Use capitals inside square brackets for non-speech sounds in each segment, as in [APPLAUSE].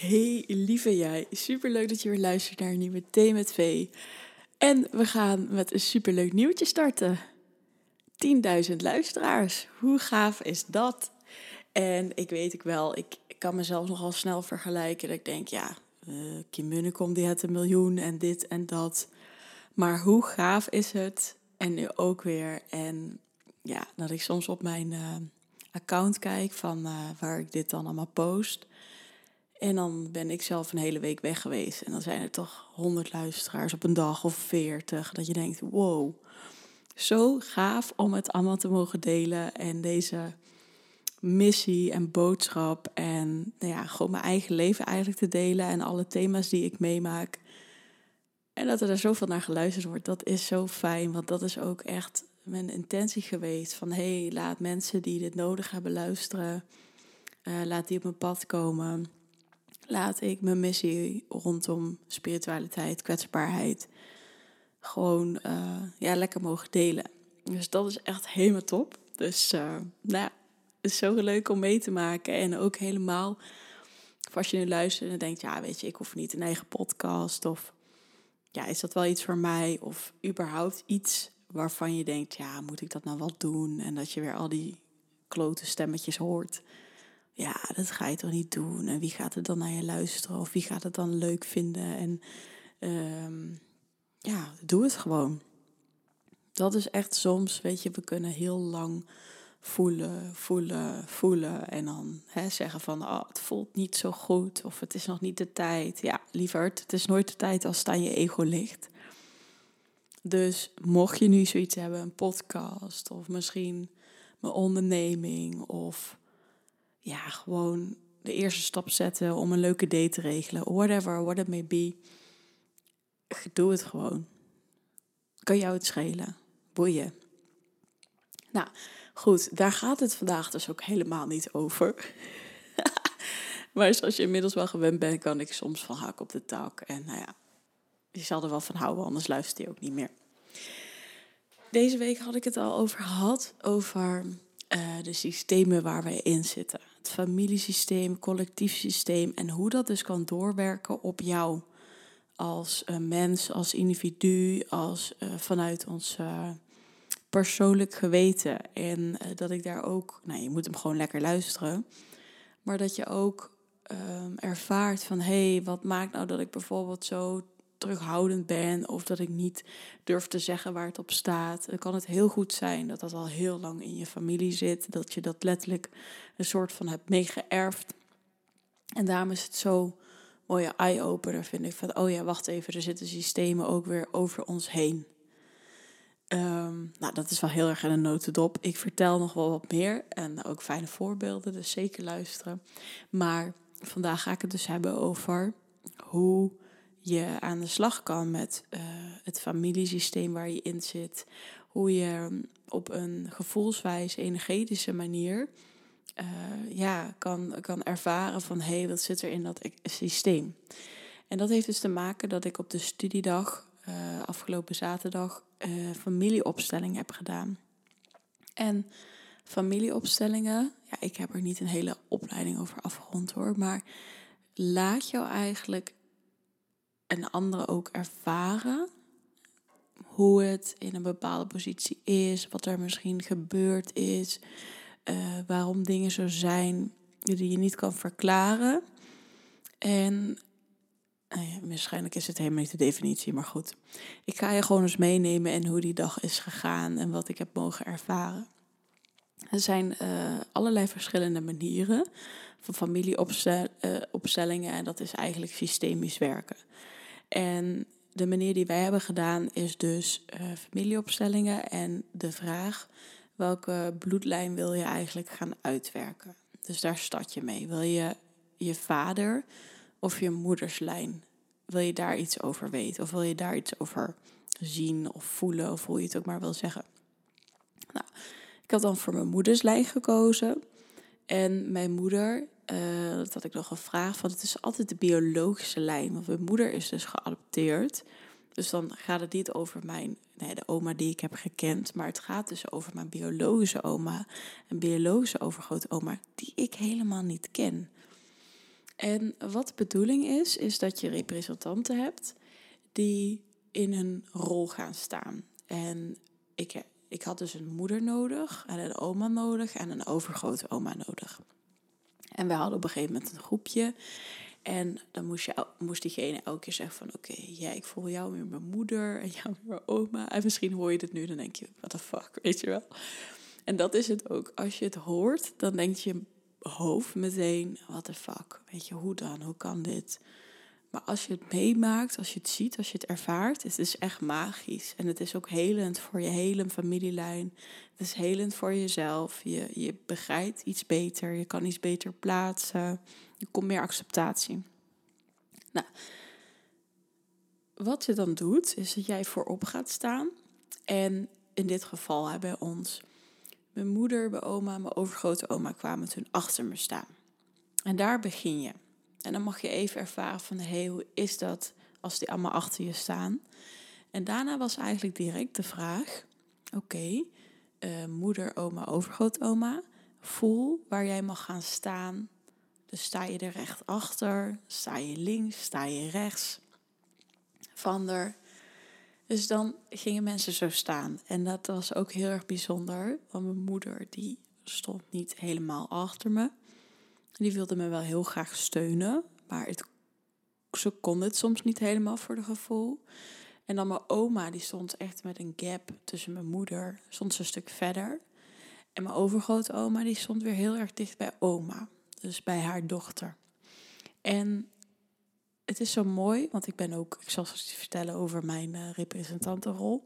Hey lieve jij, superleuk dat je weer luistert naar een nieuwe Thee met V. En we gaan met een superleuk nieuwtje starten. 10.000 luisteraars, hoe gaaf is dat? En ik weet ik wel, ik, kan mezelf nogal snel vergelijken. Dat ik denk, ja, uh, Kim Munnekom die had een miljoen en dit en dat. Maar hoe gaaf is het? En nu ook weer. En ja, dat ik soms op mijn uh, account kijk van uh, waar ik dit dan allemaal post. En dan ben ik zelf een hele week weg geweest. En dan zijn er toch honderd luisteraars op een dag of veertig. Dat je denkt, wow, zo gaaf om het allemaal te mogen delen. En deze missie en boodschap en nou ja, gewoon mijn eigen leven eigenlijk te delen. En alle thema's die ik meemaak. En dat er zoveel naar geluisterd wordt, dat is zo fijn. Want dat is ook echt mijn intentie geweest. Van hé, hey, laat mensen die dit nodig hebben luisteren. Uh, laat die op mijn pad komen laat ik mijn missie rondom spiritualiteit, kwetsbaarheid gewoon uh, ja, lekker mogen delen. Dus dat is echt helemaal top. Dus uh, nou, het is zo leuk om mee te maken. En ook helemaal, als je nu luistert en denkt, ja weet je, ik hoef niet een eigen podcast. Of ja, is dat wel iets voor mij? Of überhaupt iets waarvan je denkt, ja, moet ik dat nou wel doen? En dat je weer al die klote stemmetjes hoort ja, dat ga je toch niet doen? En wie gaat er dan naar je luisteren? Of wie gaat het dan leuk vinden? En um, ja, doe het gewoon. Dat is echt soms, weet je, we kunnen heel lang voelen, voelen, voelen. En dan hè, zeggen van, oh, het voelt niet zo goed. Of het is nog niet de tijd. Ja, lieverd, het is nooit de tijd als het aan je ego ligt. Dus mocht je nu zoiets hebben, een podcast of misschien mijn onderneming of ja, gewoon de eerste stap zetten om een leuke date te regelen. Whatever, what it may be. Doe het gewoon. Kan jou het schelen. Boeien. Nou, goed, daar gaat het vandaag dus ook helemaal niet over. [LAUGHS] maar zoals je inmiddels wel gewend bent, kan ik soms van hak op de tak. En nou ja, je zal er wel van houden, anders luistert hij ook niet meer. Deze week had ik het al over gehad, over uh, de systemen waar wij in zitten het familiesysteem, collectief systeem en hoe dat dus kan doorwerken op jou als uh, mens, als individu, als uh, vanuit ons persoonlijk geweten. En dat ik daar ook, nou je moet hem gewoon lekker luisteren, maar dat je ook ehm, ervaart van hé, hey, wat maakt nou dat ik bijvoorbeeld zo terughoudend ben of dat ik niet durf te zeggen waar het op staat. Dan kan het heel goed zijn dat dat al heel lang in je familie zit, dat je dat letterlijk een soort van hebt meegeërfd. En daarom is het zo mooie eye-opener, vind ik, van oh ja, wacht even, er zitten systemen ook weer over ons heen. Ehm, nou, dat is wel heel erg in een notendop. Ik vertel nog wel wat meer en ook fijne voorbeelden, dus zeker luisteren. Maar vandaag ga ik het dus hebben over hoe je aan de slag kan met uh, het familiesysteem waar je in zit. Hoe je op een gevoelswijze, energetische manier uh, ja, kan, kan ervaren van hé, hey, wat zit er in dat e-, systeem. En dat heeft dus te maken dat ik op de studiedag uh, afgelopen zaterdag familieopstelling heb gedaan. En familieopstellingen, ja, ik heb er niet een hele opleiding over afgerond hoor, maar laat jou eigenlijk en anderen ook ervaren hoe het in een bepaalde positie is, wat er misschien gebeurd is, uh, waarom dingen zo zijn die je niet kan verklaren. En nou ja, waarschijnlijk is het helemaal niet de definitie, maar goed. Ik ga je gewoon eens meenemen in hoe die dag is gegaan en wat ik heb mogen ervaren. Er zijn uh, allerlei verschillende manieren van familieopstellingen uh, en dat is eigenlijk systemisch werken. En de manier die wij hebben gedaan is dus uh, familieopstellingen en de vraag welke bloedlijn wil je eigenlijk gaan uitwerken. Dus daar start je mee. Wil je je vader of je moederslijn? Wil je daar iets over weten? Of wil je daar iets over zien of voelen of hoe je het ook maar wil zeggen? Nou, ik had dan voor mijn moederslijn gekozen. En mijn moeder uh, dat had ik nog gevraagd, want het is altijd de biologische lijn. Want mijn moeder is dus geadopteerd. Dus dan gaat het niet over mijn, nee, de oma die ik heb gekend, maar het gaat dus over mijn biologische oma. Een biologische overgrootoma die ik helemaal niet ken. En wat de bedoeling is, is dat je representanten hebt die in een rol gaan staan. En ik, ik had dus een moeder nodig en een oma nodig en een overgrote oma nodig. En we hadden op een gegeven moment een groepje. En dan moest, je, moest diegene elke keer zeggen van... oké, ja, ik voel jou weer mijn moeder en jou weer mijn oma. En misschien hoor je dit nu, dan denk je, what the fuck, weet je wel. En dat is het ook. Als je het hoort, dan denk je hoofd meteen, what the fuck. Weet je, hoe dan? Hoe kan dit? Maar als je het meemaakt, als je het ziet, als je het ervaart, het is echt magisch. En het is ook helend voor je hele familielijn. Het is helend voor jezelf. Je, je begrijpt iets beter, je kan iets beter plaatsen. Je komt meer acceptatie. Nou, wat je dan doet, is dat jij voorop gaat staan. En in dit geval hè, bij ons, mijn moeder, mijn oma, mijn overgrote oma kwamen toen achter me staan. En daar begin je. En dan mag je even ervaren van, hé, hoe is dat als die allemaal achter je staan? En daarna was eigenlijk direct de vraag, oké, eh, moeder, oma, overgrootoma, voel waar jij mag gaan staan. Dus sta je er recht achter, sta je links, sta je rechts van er. Dus dan gingen mensen zo staan. En dat was ook heel erg bijzonder, want mijn moeder die stond niet helemaal achter me. Die wilde me wel heel graag steunen, maar het, ze kon het soms niet helemaal voor de gevoel. En dan mijn oma, die stond echt met een gap tussen mijn moeder, stond ze een stuk verder. En mijn overgrote oma, die stond weer heel erg dicht bij oma, dus bij haar dochter. En het is zo mooi, want ik ben ook, ik zal straks vertellen over mijn uh, representantenrol,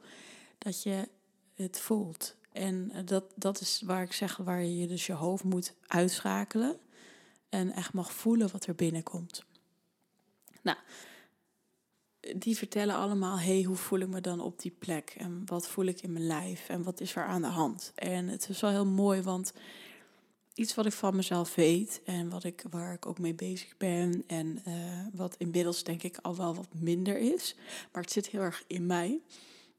dat je het voelt. En eh, dat, dat is waar ik zeg, waar je dus je hoofd moet uitschakelen en echt mag voelen wat er binnenkomt. Nou, die vertellen allemaal, hey, hoe voel ik me dan op die plek? En wat voel ik in mijn lijf? En wat is er aan de hand? En het is wel heel mooi, want iets wat ik van mezelf weet en wat ik, waar ik ook mee bezig ben en uh, wat inmiddels denk ik al wel wat minder is, maar het zit heel erg in mij,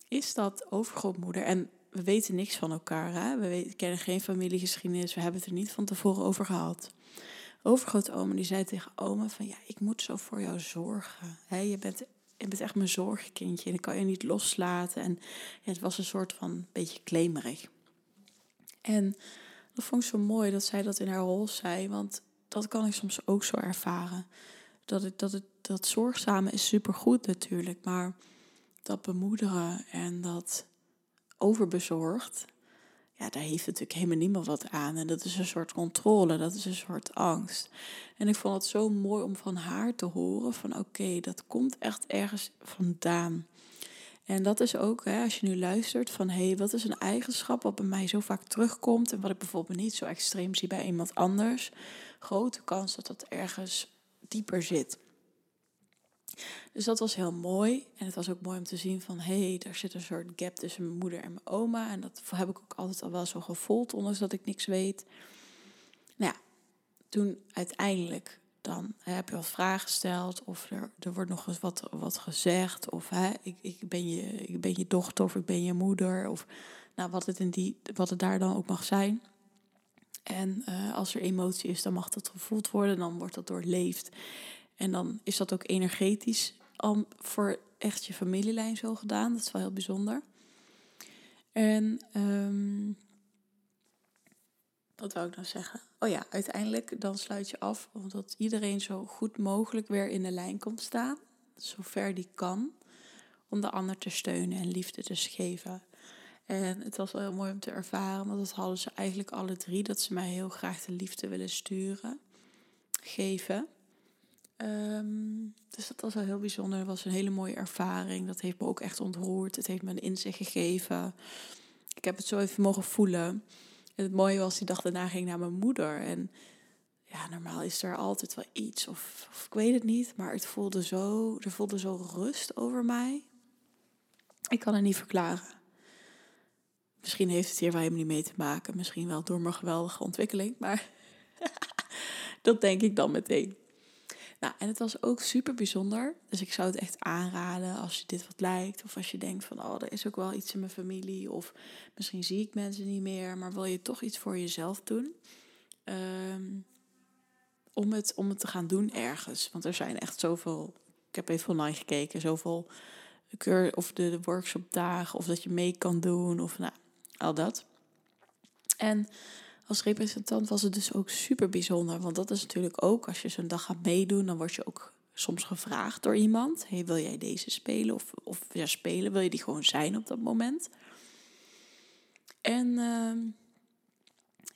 is dat overgrootmoeder. En we weten niks van elkaar, hè? we kennen geen familiegeschiedenis, we hebben het er niet van tevoren over gehad overgrootoma die zei tegen oma van ja, ik moet zo voor jou zorgen. He, je, bent, je bent echt mijn zorgkindje en ik kan je niet loslaten. En het was een soort van beetje klemerig. En dat vond ik zo mooi dat zij dat in haar rol zei, want dat kan ik soms ook zo ervaren. Dat, het, dat, het, dat zorgzame is supergoed natuurlijk, maar dat bemoederen en dat overbezorgd, ja, daar heeft natuurlijk helemaal niemand wat aan. En dat is een soort controle, dat is een soort angst. En ik vond het zo mooi om van haar te horen van oké, dat komt echt ergens vandaan. En dat is ook, hè, als je nu luistert van hé, hey, wat is een eigenschap wat bij mij zo vaak terugkomt en wat ik bijvoorbeeld niet zo extreem zie bij iemand anders. Grote kans dat dat ergens dieper zit. Dus dat was heel mooi. En het was ook mooi om te zien van... hé, hey, zit een soort gap tussen mijn moeder en mijn oma. En dat heb ik ook altijd al wel zo gevoeld, ondanks dat ik niks weet. Nou ja, toen uiteindelijk dan heb je wat vragen gesteld... of er, er wordt nog eens wat, wat gezegd... of hè, ik, ik, ben je, ik ben je dochter of ik ben je moeder... of nou, wat, het in die, wat het daar dan ook mag zijn... En uh, als er emotie is, dan mag dat gevoeld worden, dan wordt dat doorleefd. En dan is dat ook energetisch al voor echt je familielijn zo gedaan. Dat is wel heel bijzonder. En um, wat wou ik nou zeggen? Oh ja, uiteindelijk dan sluit je af omdat iedereen zo goed mogelijk weer in de lijn komt staan. Zover die kan. Om de ander te steunen en liefde te geven. En het was wel heel mooi om te ervaren, want dat hadden ze eigenlijk alle drie. Dat ze mij heel graag de liefde willen sturen, geven. Um, dus dat was wel heel bijzonder. Het was een hele mooie ervaring. Dat heeft me ook echt ontroerd. Het heeft me een inzicht gegeven. Ik heb het zo even mogen voelen. En het mooie was, die dag daarna ging naar mijn moeder. En ja, normaal is er altijd wel iets. Of, of ik weet het niet. Maar het voelde zo, er voelde zo rust over mij. Ik kan het niet verklaren. Misschien heeft het hier wel helemaal niet mee te maken. Misschien wel door mijn geweldige ontwikkeling. Maar [LAUGHS] dat denk ik dan meteen. Nou, en het was ook super bijzonder. Dus ik zou het echt aanraden als je dit wat lijkt. Of als je denkt van, oh, er is ook wel iets in mijn familie. Of misschien zie ik mensen niet meer. Maar wil je toch iets voor jezelf doen? Um, om het, om het te gaan doen ergens. Want er zijn echt zoveel, ik heb even online gekeken, zoveel keur of de, de workshopdagen, of dat je mee kan doen, of nou, al dat. En als representant was het dus ook super bijzonder. Want dat is natuurlijk ook, als je zo'n dag gaat meedoen, dan word je ook soms gevraagd door iemand. Hey, wil jij deze spelen? Of, of ja, spelen, wil je die gewoon zijn op dat moment? En uh,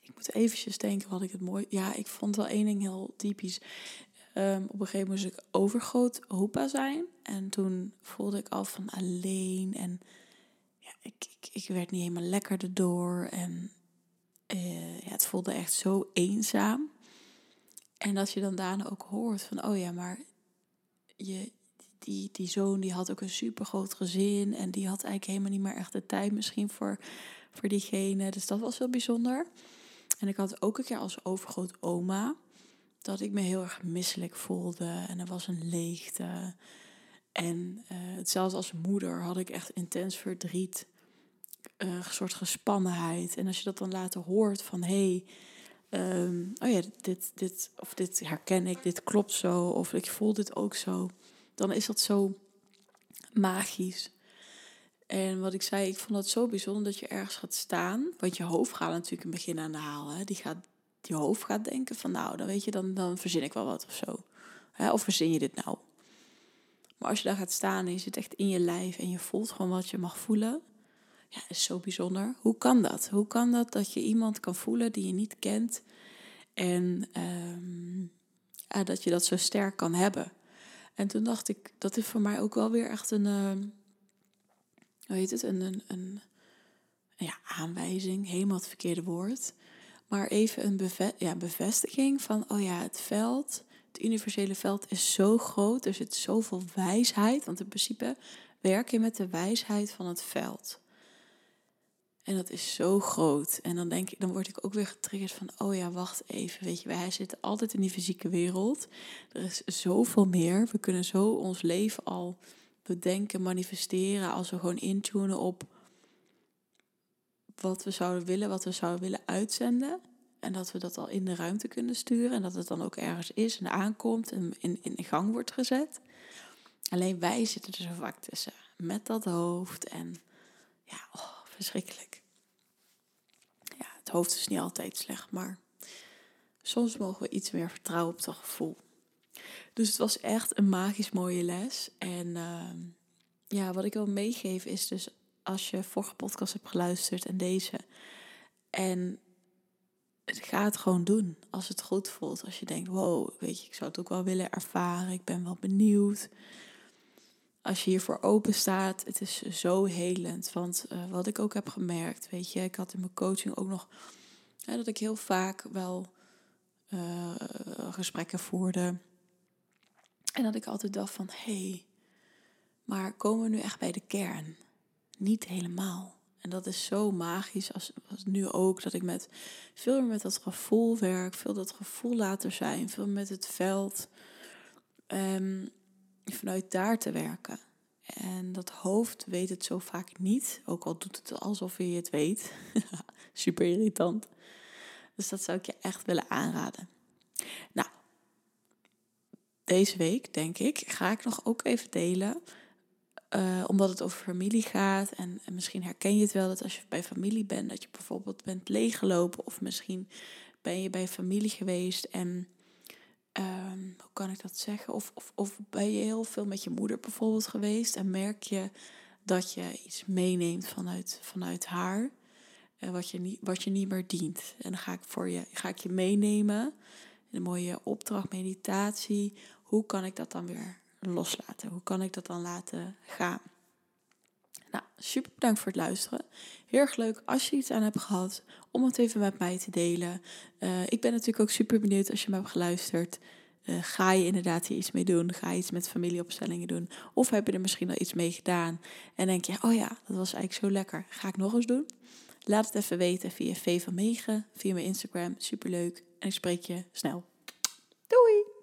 ik moet eventjes denken wat ik het mooi... Ja, ik vond wel één ding heel typisch. Um, op een gegeven moment moest ik overgroot opa zijn. En toen voelde ik al van alleen. En ik, ik, ik werd niet helemaal lekker erdoor. En ja, het voelde echt zo eenzaam. En dat je dan daarna ook hoort van, oh ja, maar je, die, die zoon die had ook een super groot gezin. En die had eigenlijk helemaal niet meer echt de tijd misschien voor, voor diegene. Dus dat was wel bijzonder. En ik had ook een keer als overgroot oma dat ik me heel erg misselijk voelde. En er was een leegte. En uh, zelfs als moeder had ik echt intens verdriet. Een soort gespannenheid. En als je dat dan later hoort van hé, hey, um, oh ja, dit, dit, of dit herken ik, dit klopt zo, of ik voel dit ook zo, dan is dat zo magisch. En wat ik zei, ik vond het zo bijzonder dat je ergens gaat staan. Want je hoofd gaat natuurlijk een begin aan de haal. Hè? Die gaat, je hoofd gaat denken van nou, dan weet je, dan, dan verzin ik wel wat of zo. Hè? Of verzin je dit nou? Maar als je daar gaat staan en je zit echt in je lijf en je voelt gewoon wat je mag voelen. Ja, is zo bijzonder. Hoe kan dat? Hoe kan dat dat je iemand kan voelen die je niet kent en um, ja, dat je dat zo sterk kan hebben? En toen dacht ik, dat is voor mij ook wel weer echt een, uh, hoe heet het, een, een, een ja, aanwijzing, helemaal het verkeerde woord. Maar even een ja, bevestiging van, oh ja, het veld, het universele veld is zo groot, er zit zoveel wijsheid. Want in principe werk je met de wijsheid van het veld. En dat is zo groot. En dan denk ik, dan word ik ook weer getriggerd van, oh ja, wacht even, weet je, wij zitten altijd in die fysieke wereld. Er is zoveel meer. We kunnen zo ons leven al bedenken, manifesteren, als we gewoon intunen op wat we zouden willen, wat we zouden willen uitzenden. En dat we dat al in de ruimte kunnen sturen. En dat het dan ook ergens is en aankomt en in, in gang wordt gezet. Alleen wij zitten er zo vaak tussen. Met dat hoofd. En ja, oh, verschrikkelijk. Hoofd is niet altijd slecht, maar soms mogen we iets meer vertrouwen op het gevoel. Dus het was echt een magisch mooie les. En uh, ja, wat ik wil meegeven is dus als je vorige podcast hebt geluisterd en deze. En het gewoon doen als het goed voelt. Als je denkt, wow, weet je, ik zou het ook wel willen ervaren. Ik ben wel benieuwd als je hiervoor open staat, het is zo helend. Want uh, wat ik ook heb gemerkt, weet je, ik had in mijn coaching ook nog dat ik heel vaak wel uh, gesprekken voerde. En dat ik altijd dacht van, hé, hey, maar komen we nu echt bij de kern? Niet helemaal. En dat is zo magisch, als, als nu ook, dat ik met veel meer met dat gevoel werk, veel dat gevoel laten zijn, veel met het veld. Um, vanuit daar te werken. En dat hoofd weet het zo vaak niet, ook al doet het alsof je het weet. [LAUGHS] Super irritant. Dus dat zou ik je echt willen aanraden. Nou, deze week denk ik, ga ik nog ook even delen. Uh, omdat het over familie gaat. En, en, misschien herken je het wel dat als je bij familie bent, dat je bijvoorbeeld bent leeggelopen. Of misschien ben je bij familie geweest en um, hoe kan ik dat zeggen? Of, of, of ben je heel veel met je moeder bijvoorbeeld geweest en merk je dat je iets meeneemt vanuit, vanuit haar, uh, wat, je niet, wat je niet meer dient. En dan ga ik, voor je, ga ik je meenemen in een mooie opdracht, meditatie. Hoe kan ik dat dan weer loslaten? Hoe kan ik dat dan laten gaan? Nou, super bedankt voor het luisteren. Heel erg leuk als je iets aan hebt gehad om het even met mij te delen. Uh, ik ben natuurlijk ook super benieuwd als je me hebt geluisterd. Uh, ga je inderdaad hier iets mee doen? Ga je iets met familieopstellingen doen? Of heb je er misschien al iets mee gedaan? En denk je, oh ja, dat was eigenlijk zo lekker. Ga ik nog eens doen? Laat het even weten via V van Megen, via mijn Instagram. Superleuk. En ik spreek je snel. Doei!